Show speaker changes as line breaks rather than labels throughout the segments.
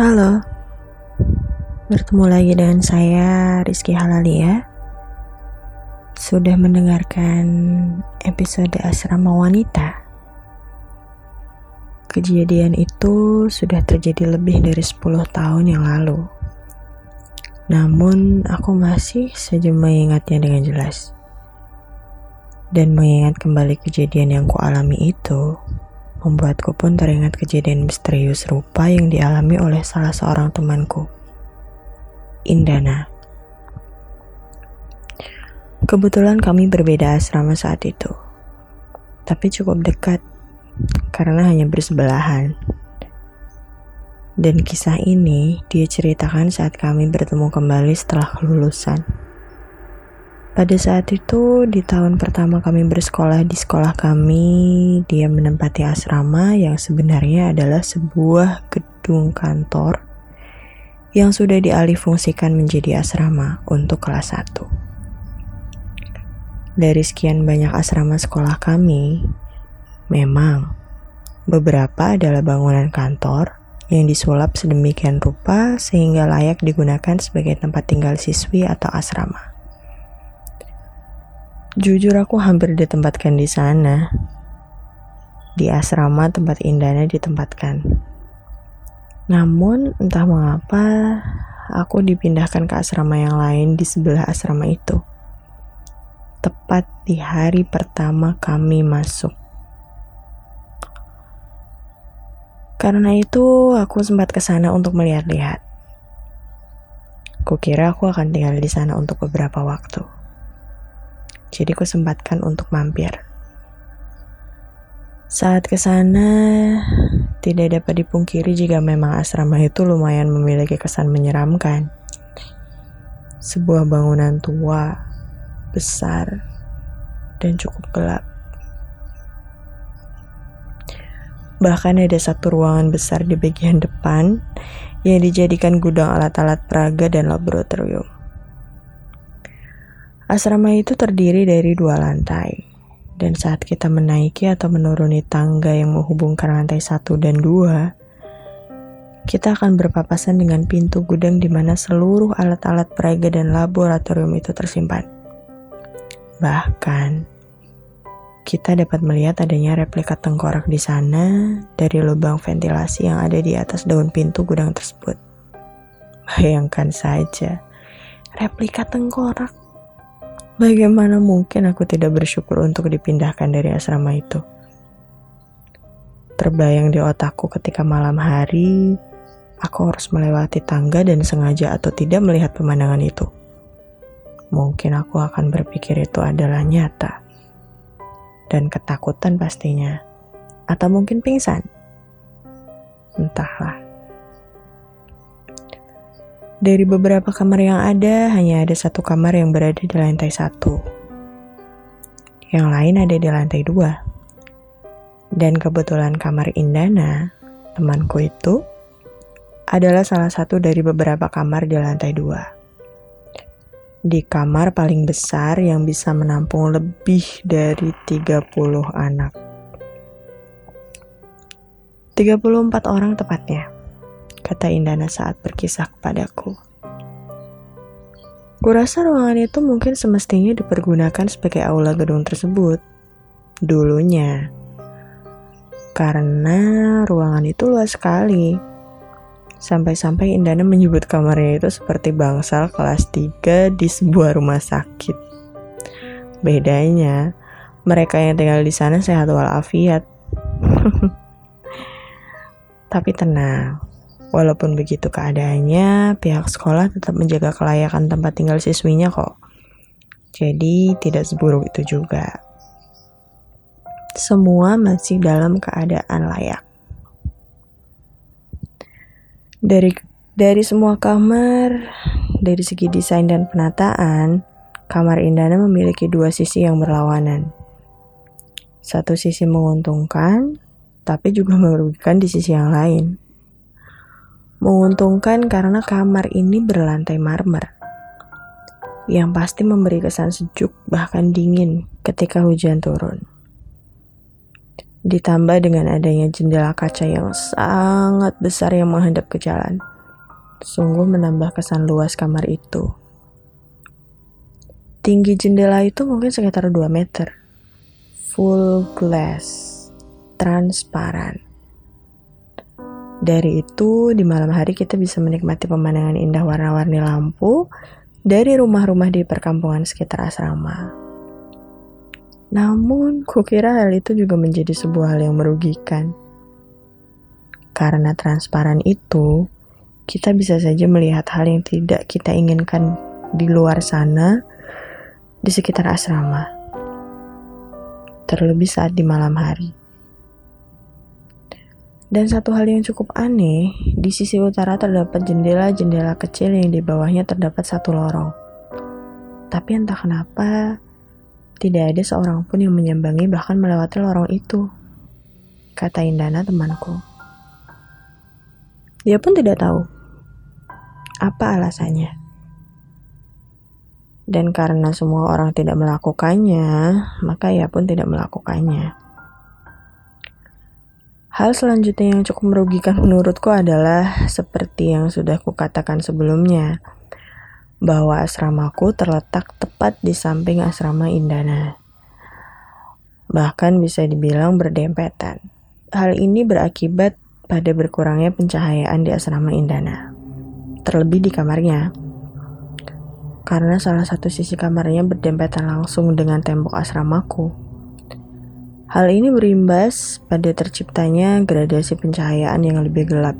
Halo, bertemu lagi dengan saya Rizky Halalia. Sudah mendengarkan episode asrama wanita? Kejadian itu sudah terjadi lebih dari 10 tahun yang lalu. Namun aku masih saja mengingatnya dengan jelas. Dan mengingat kembali kejadian yang kualami itu, membuatku pun teringat kejadian misterius rupa yang dialami oleh salah seorang temanku, Indana. Kebetulan kami berbeda asrama saat itu, tapi cukup dekat karena hanya bersebelahan. Dan kisah ini dia ceritakan saat kami bertemu kembali setelah kelulusan. Pada saat itu, di tahun pertama kami bersekolah di sekolah kami, dia menempati asrama yang sebenarnya adalah sebuah gedung kantor yang sudah dialihfungsikan menjadi asrama untuk kelas 1. Dari sekian banyak asrama sekolah kami, memang beberapa adalah bangunan kantor yang disulap sedemikian rupa sehingga layak digunakan sebagai tempat tinggal siswi atau asrama. Jujur aku hampir ditempatkan di sana. Di asrama tempat Indana ditempatkan. Namun entah mengapa aku dipindahkan ke asrama yang lain di sebelah asrama itu. Tepat di hari pertama kami masuk. Karena itu aku sempat ke sana untuk melihat-lihat. Kukira aku akan tinggal di sana untuk beberapa waktu jadi ku sempatkan untuk mampir. Saat ke sana, tidak dapat dipungkiri jika memang asrama itu lumayan memiliki kesan menyeramkan. Sebuah bangunan tua, besar, dan cukup gelap. Bahkan ada satu ruangan besar di bagian depan yang dijadikan gudang alat-alat peraga dan laboratorium. Asrama itu terdiri dari dua lantai, dan saat kita menaiki atau menuruni tangga yang menghubungkan lantai satu dan dua, kita akan berpapasan dengan pintu gudang di mana seluruh alat-alat peraga dan laboratorium itu tersimpan. Bahkan, kita dapat melihat adanya replika tengkorak di sana dari lubang ventilasi yang ada di atas daun pintu gudang tersebut. Bayangkan saja, replika tengkorak Bagaimana mungkin aku tidak bersyukur untuk dipindahkan dari asrama itu? Terbayang di otakku ketika malam hari, aku harus melewati tangga dan sengaja atau tidak melihat pemandangan itu. Mungkin aku akan berpikir itu adalah nyata. Dan ketakutan pastinya. Atau mungkin pingsan. Entahlah. Dari beberapa kamar yang ada, hanya ada satu kamar yang berada di lantai satu. Yang lain ada di lantai dua. Dan kebetulan kamar Indana, temanku itu, adalah salah satu dari beberapa kamar di lantai dua. Di kamar paling besar yang bisa menampung lebih dari 30 anak. 34 orang tepatnya kata Indana saat berkisah kepadaku. Kurasa ruangan itu mungkin semestinya dipergunakan sebagai aula gedung tersebut. Dulunya. Karena ruangan itu luas sekali. Sampai-sampai Indana menyebut kamarnya itu seperti bangsal kelas 3 di sebuah rumah sakit. Bedanya, mereka yang tinggal di sana sehat walafiat. Tapi tenang, Walaupun begitu keadaannya, pihak sekolah tetap menjaga kelayakan tempat tinggal siswinya kok. Jadi tidak seburuk itu juga. Semua masih dalam keadaan layak. Dari dari semua kamar, dari segi desain dan penataan, kamar Indana memiliki dua sisi yang berlawanan. Satu sisi menguntungkan, tapi juga merugikan di sisi yang lain. Menguntungkan karena kamar ini berlantai marmer, yang pasti memberi kesan sejuk bahkan dingin ketika hujan turun. Ditambah dengan adanya jendela kaca yang sangat besar yang menghadap ke jalan. Sungguh menambah kesan luas kamar itu. Tinggi jendela itu mungkin sekitar 2 meter. Full glass, transparan. Dari itu, di malam hari kita bisa menikmati pemandangan indah warna-warni lampu dari rumah-rumah di perkampungan sekitar asrama. Namun, kukira hal itu juga menjadi sebuah hal yang merugikan. Karena transparan itu, kita bisa saja melihat hal yang tidak kita inginkan di luar sana, di sekitar asrama. Terlebih saat di malam hari. Dan satu hal yang cukup aneh, di sisi utara terdapat jendela-jendela kecil yang di bawahnya terdapat satu lorong. Tapi entah kenapa, tidak ada seorang pun yang menyambangi bahkan melewati lorong itu. Kata Indana temanku. Dia pun tidak tahu apa alasannya. Dan karena semua orang tidak melakukannya, maka ia pun tidak melakukannya. Hal selanjutnya yang cukup merugikan menurutku adalah seperti yang sudah kukatakan sebelumnya, bahwa asramaku terletak tepat di samping asrama Indana. Bahkan bisa dibilang berdempetan. Hal ini berakibat pada berkurangnya pencahayaan di asrama Indana. Terlebih di kamarnya. Karena salah satu sisi kamarnya berdempetan langsung dengan tembok asramaku. Hal ini berimbas pada terciptanya gradasi pencahayaan yang lebih gelap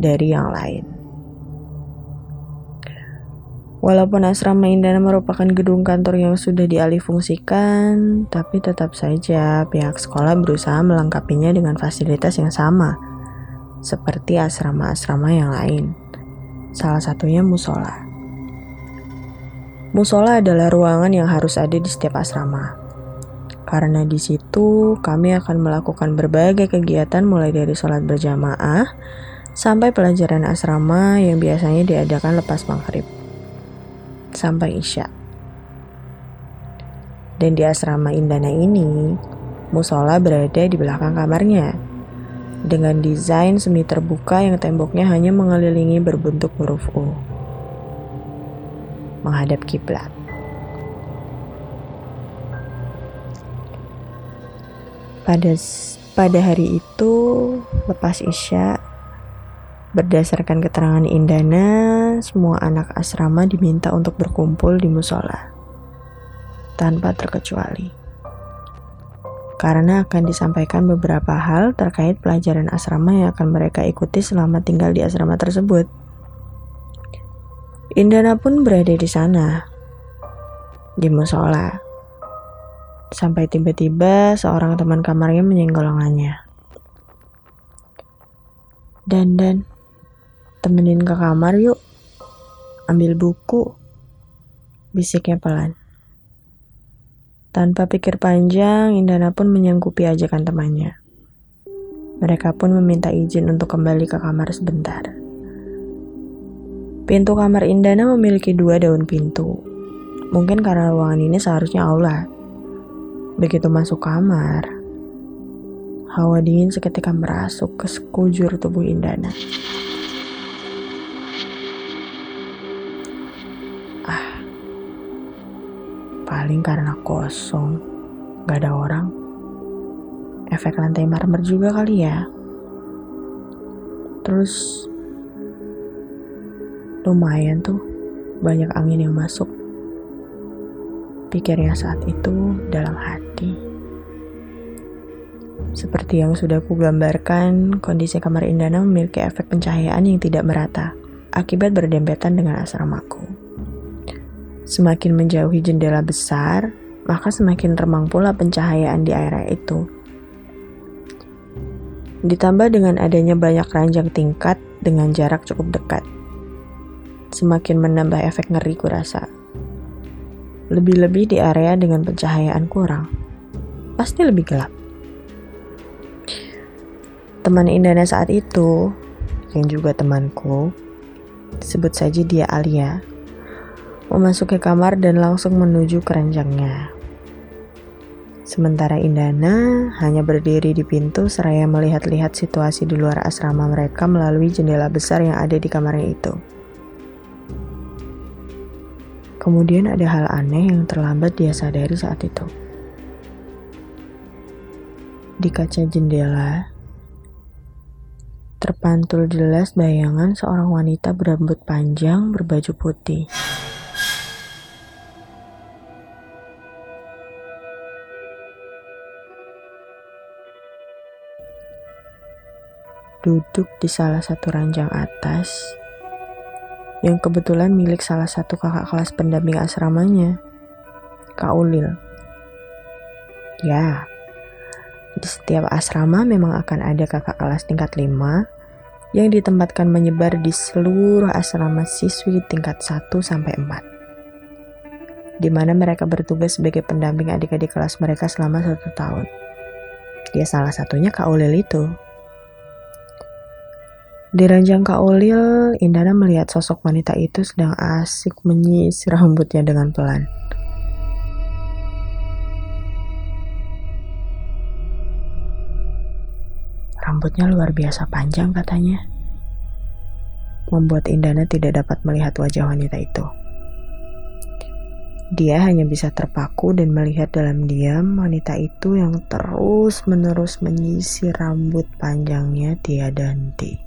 dari yang lain. Walaupun asrama Indana merupakan gedung kantor yang sudah dialihfungsikan, tapi tetap saja pihak sekolah berusaha melengkapinya dengan fasilitas yang sama, seperti asrama-asrama yang lain. Salah satunya musola. Musola adalah ruangan yang harus ada di setiap asrama. Karena di situ kami akan melakukan berbagai kegiatan mulai dari sholat berjamaah sampai pelajaran asrama yang biasanya diadakan lepas maghrib sampai Isya. Dan di asrama Indana ini, musola berada di belakang kamarnya. Dengan desain semi terbuka yang temboknya hanya mengelilingi berbentuk huruf U. Menghadap kiblat. Pada pada hari itu, lepas Isya, Berdasarkan keterangan Indana, semua anak asrama diminta untuk berkumpul di musola. Tanpa terkecuali. Karena akan disampaikan beberapa hal terkait pelajaran asrama yang akan mereka ikuti selama tinggal di asrama tersebut. Indana pun berada di sana, di musola. Sampai tiba-tiba seorang teman kamarnya menyenggol lengannya. Dan dan Temenin ke kamar yuk. Ambil buku. Bisiknya pelan. Tanpa pikir panjang, Indana pun menyanggupi ajakan temannya. Mereka pun meminta izin untuk kembali ke kamar sebentar. Pintu kamar Indana memiliki dua daun pintu. Mungkin karena ruangan ini seharusnya aula. Begitu masuk kamar, hawa dingin seketika merasuk ke sekujur tubuh Indana. Paling karena kosong, gak ada orang. Efek lantai marmer juga kali ya. Terus lumayan tuh banyak angin yang masuk. Pikirnya saat itu dalam hati. Seperti yang sudah ku gambarkan, kondisi kamar Indana memiliki efek pencahayaan yang tidak merata akibat berdempetan dengan asramaku. Semakin menjauhi jendela besar, maka semakin remang pula pencahayaan di area itu. Ditambah dengan adanya banyak ranjang tingkat dengan jarak cukup dekat. Semakin menambah efek ngeri kurasa. Lebih-lebih di area dengan pencahayaan kurang. Pasti lebih gelap. Teman Indana saat itu, yang juga temanku, sebut saja dia Alia, memasuki kamar dan langsung menuju keranjangnya. Sementara Indana hanya berdiri di pintu seraya melihat-lihat situasi di luar asrama mereka melalui jendela besar yang ada di kamarnya itu. Kemudian ada hal aneh yang terlambat dia sadari saat itu. Di kaca jendela, terpantul jelas bayangan seorang wanita berambut panjang berbaju putih. Duduk di salah satu ranjang atas, yang kebetulan milik salah satu kakak kelas pendamping asramanya, Kak Ulil. Ya, di setiap asrama memang akan ada kakak kelas tingkat 5 yang ditempatkan menyebar di seluruh asrama siswi tingkat 1 sampai 4 di mana mereka bertugas sebagai pendamping adik-adik kelas mereka selama satu tahun. Ya salah satunya Kak Ulil itu. Di ranjang Kak Ulil, Indana melihat sosok wanita itu sedang asik menyisir rambutnya dengan pelan. Rambutnya luar biasa panjang katanya. Membuat Indana tidak dapat melihat wajah wanita itu. Dia hanya bisa terpaku dan melihat dalam diam wanita itu yang terus-menerus menyisir rambut panjangnya tiada henti.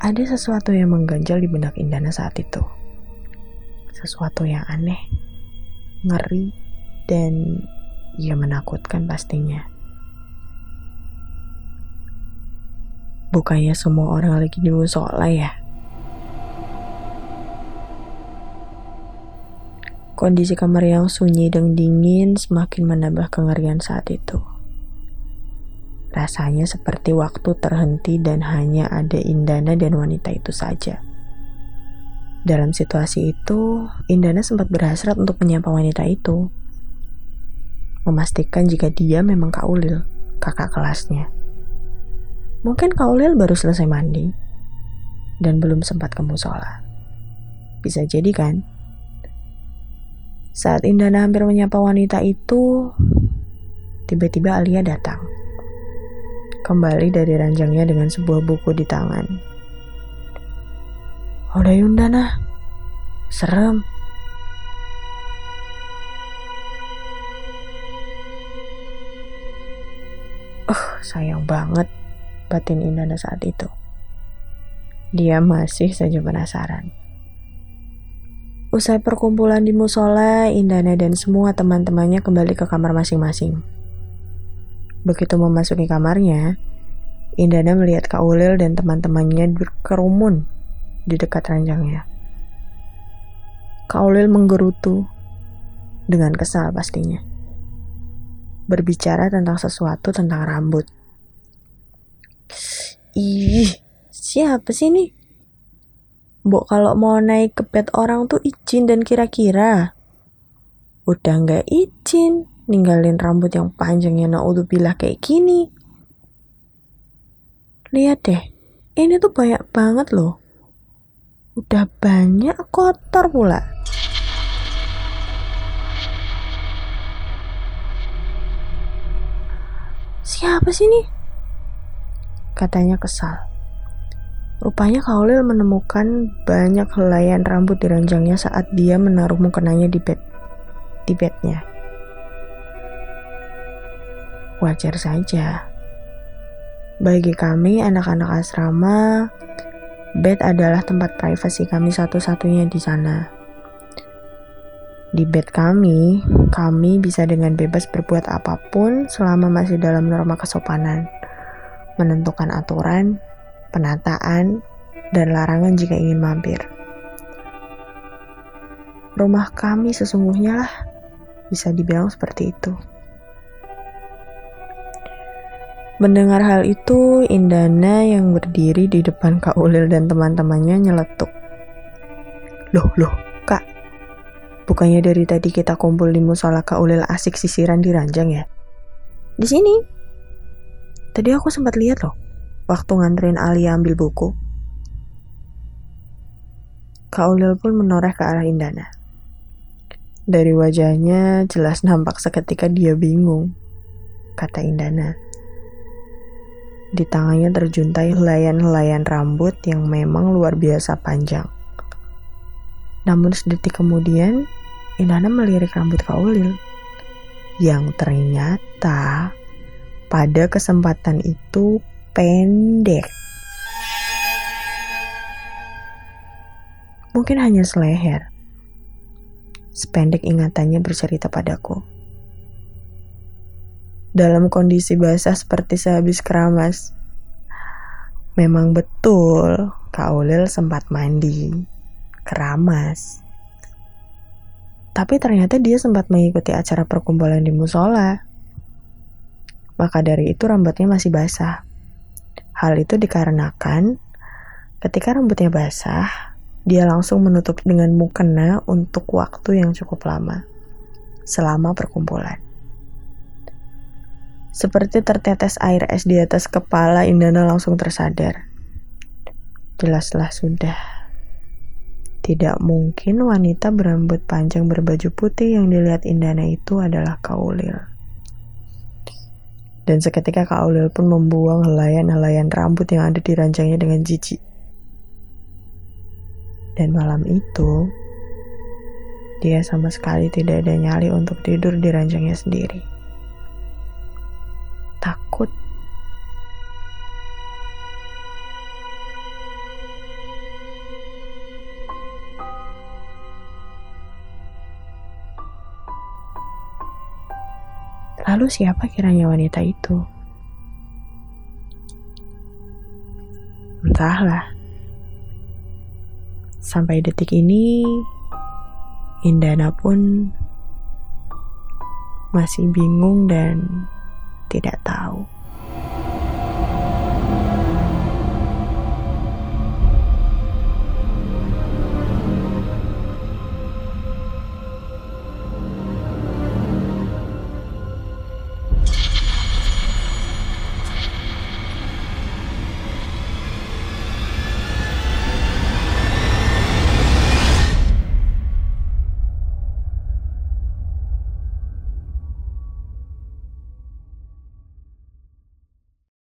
Ada sesuatu yang mengganjal di benak Indana saat itu. Sesuatu yang aneh, ngeri, dan ya menakutkan pastinya. Bukannya semua orang lagi di musola ya? Kondisi kamar yang sunyi dan dingin semakin menambah kengerian saat itu. Rasanya seperti waktu terhenti dan hanya ada Indana dan wanita itu saja. Dalam situasi itu, Indana sempat berhasrat untuk menyapa wanita itu. Memastikan jika dia memang Kak Ulil, kakak kelasnya. Mungkin Kak Ulil baru selesai mandi dan belum sempat ke musola. Bisa jadi kan? Saat Indana hampir menyapa wanita itu, tiba-tiba Alia datang kembali dari ranjangnya dengan sebuah buku di tangan. Udah Yunda nah, serem. Uh, sayang banget batin Indana saat itu. Dia masih saja penasaran. Usai perkumpulan di musola, Indana dan semua teman-temannya kembali ke kamar masing-masing. Begitu memasuki kamarnya, Indana melihat Kak Ulil dan teman-temannya berkerumun di dekat ranjangnya. Kak Ulil menggerutu dengan kesal pastinya. Berbicara tentang sesuatu tentang rambut. Ih, siapa sih nih? Mbok kalau mau naik ke bed orang tuh izin dan kira-kira. Udah nggak izin, ninggalin rambut yang panjangnya naudzubillah kayak gini. Lihat deh, ini tuh banyak banget loh. Udah banyak kotor pula. Siapa sih nih? Katanya kesal. Rupanya Kaulil menemukan banyak helaian rambut di ranjangnya saat dia menaruh mukenanya di bed di bednya wajar saja. Bagi kami, anak-anak asrama, bed adalah tempat privasi kami satu-satunya di sana. Di bed kami, kami bisa dengan bebas berbuat apa pun selama masih dalam norma kesopanan, menentukan aturan, penataan, dan larangan jika ingin mampir. Rumah kami sesungguhnya lah, bisa dibilang seperti itu. Mendengar hal itu, Indana yang berdiri di depan Kak Ulil dan teman-temannya nyeletuk. Loh, loh, Kak. Bukannya dari tadi kita kumpul di musola Kak Ulil asik sisiran di ranjang ya? Di sini. Tadi aku sempat lihat loh, waktu nganterin Alia ambil buku. Kak Ulil pun menoreh ke arah Indana. Dari wajahnya jelas nampak seketika dia bingung, kata Indana. Di tangannya terjuntai helaian-helaian rambut yang memang luar biasa panjang. Namun sedetik kemudian, Indana melirik rambut Kaulil yang ternyata pada kesempatan itu pendek. Mungkin hanya seleher. Sependek ingatannya bercerita padaku. Dalam kondisi basah seperti sehabis keramas, memang betul Kak Ulil sempat mandi, keramas. Tapi ternyata dia sempat mengikuti acara perkumpulan di musola. Maka dari itu rambutnya masih basah. Hal itu dikarenakan ketika rambutnya basah, dia langsung menutup dengan mukena untuk waktu yang cukup lama selama perkumpulan. Seperti tertetes air es di atas kepala, Indana langsung tersadar. Jelaslah sudah. Tidak mungkin wanita berambut panjang berbaju putih yang dilihat Indana itu adalah Kaulil. Dan seketika Kaulil pun membuang helaian-helaian rambut yang ada di ranjangnya dengan jijik. Dan malam itu, dia sama sekali tidak ada nyali untuk tidur di ranjangnya sendiri. Lalu siapa kiranya wanita itu? Entahlah. Sampai detik ini, Indana pun masih bingung dan tidak tahu.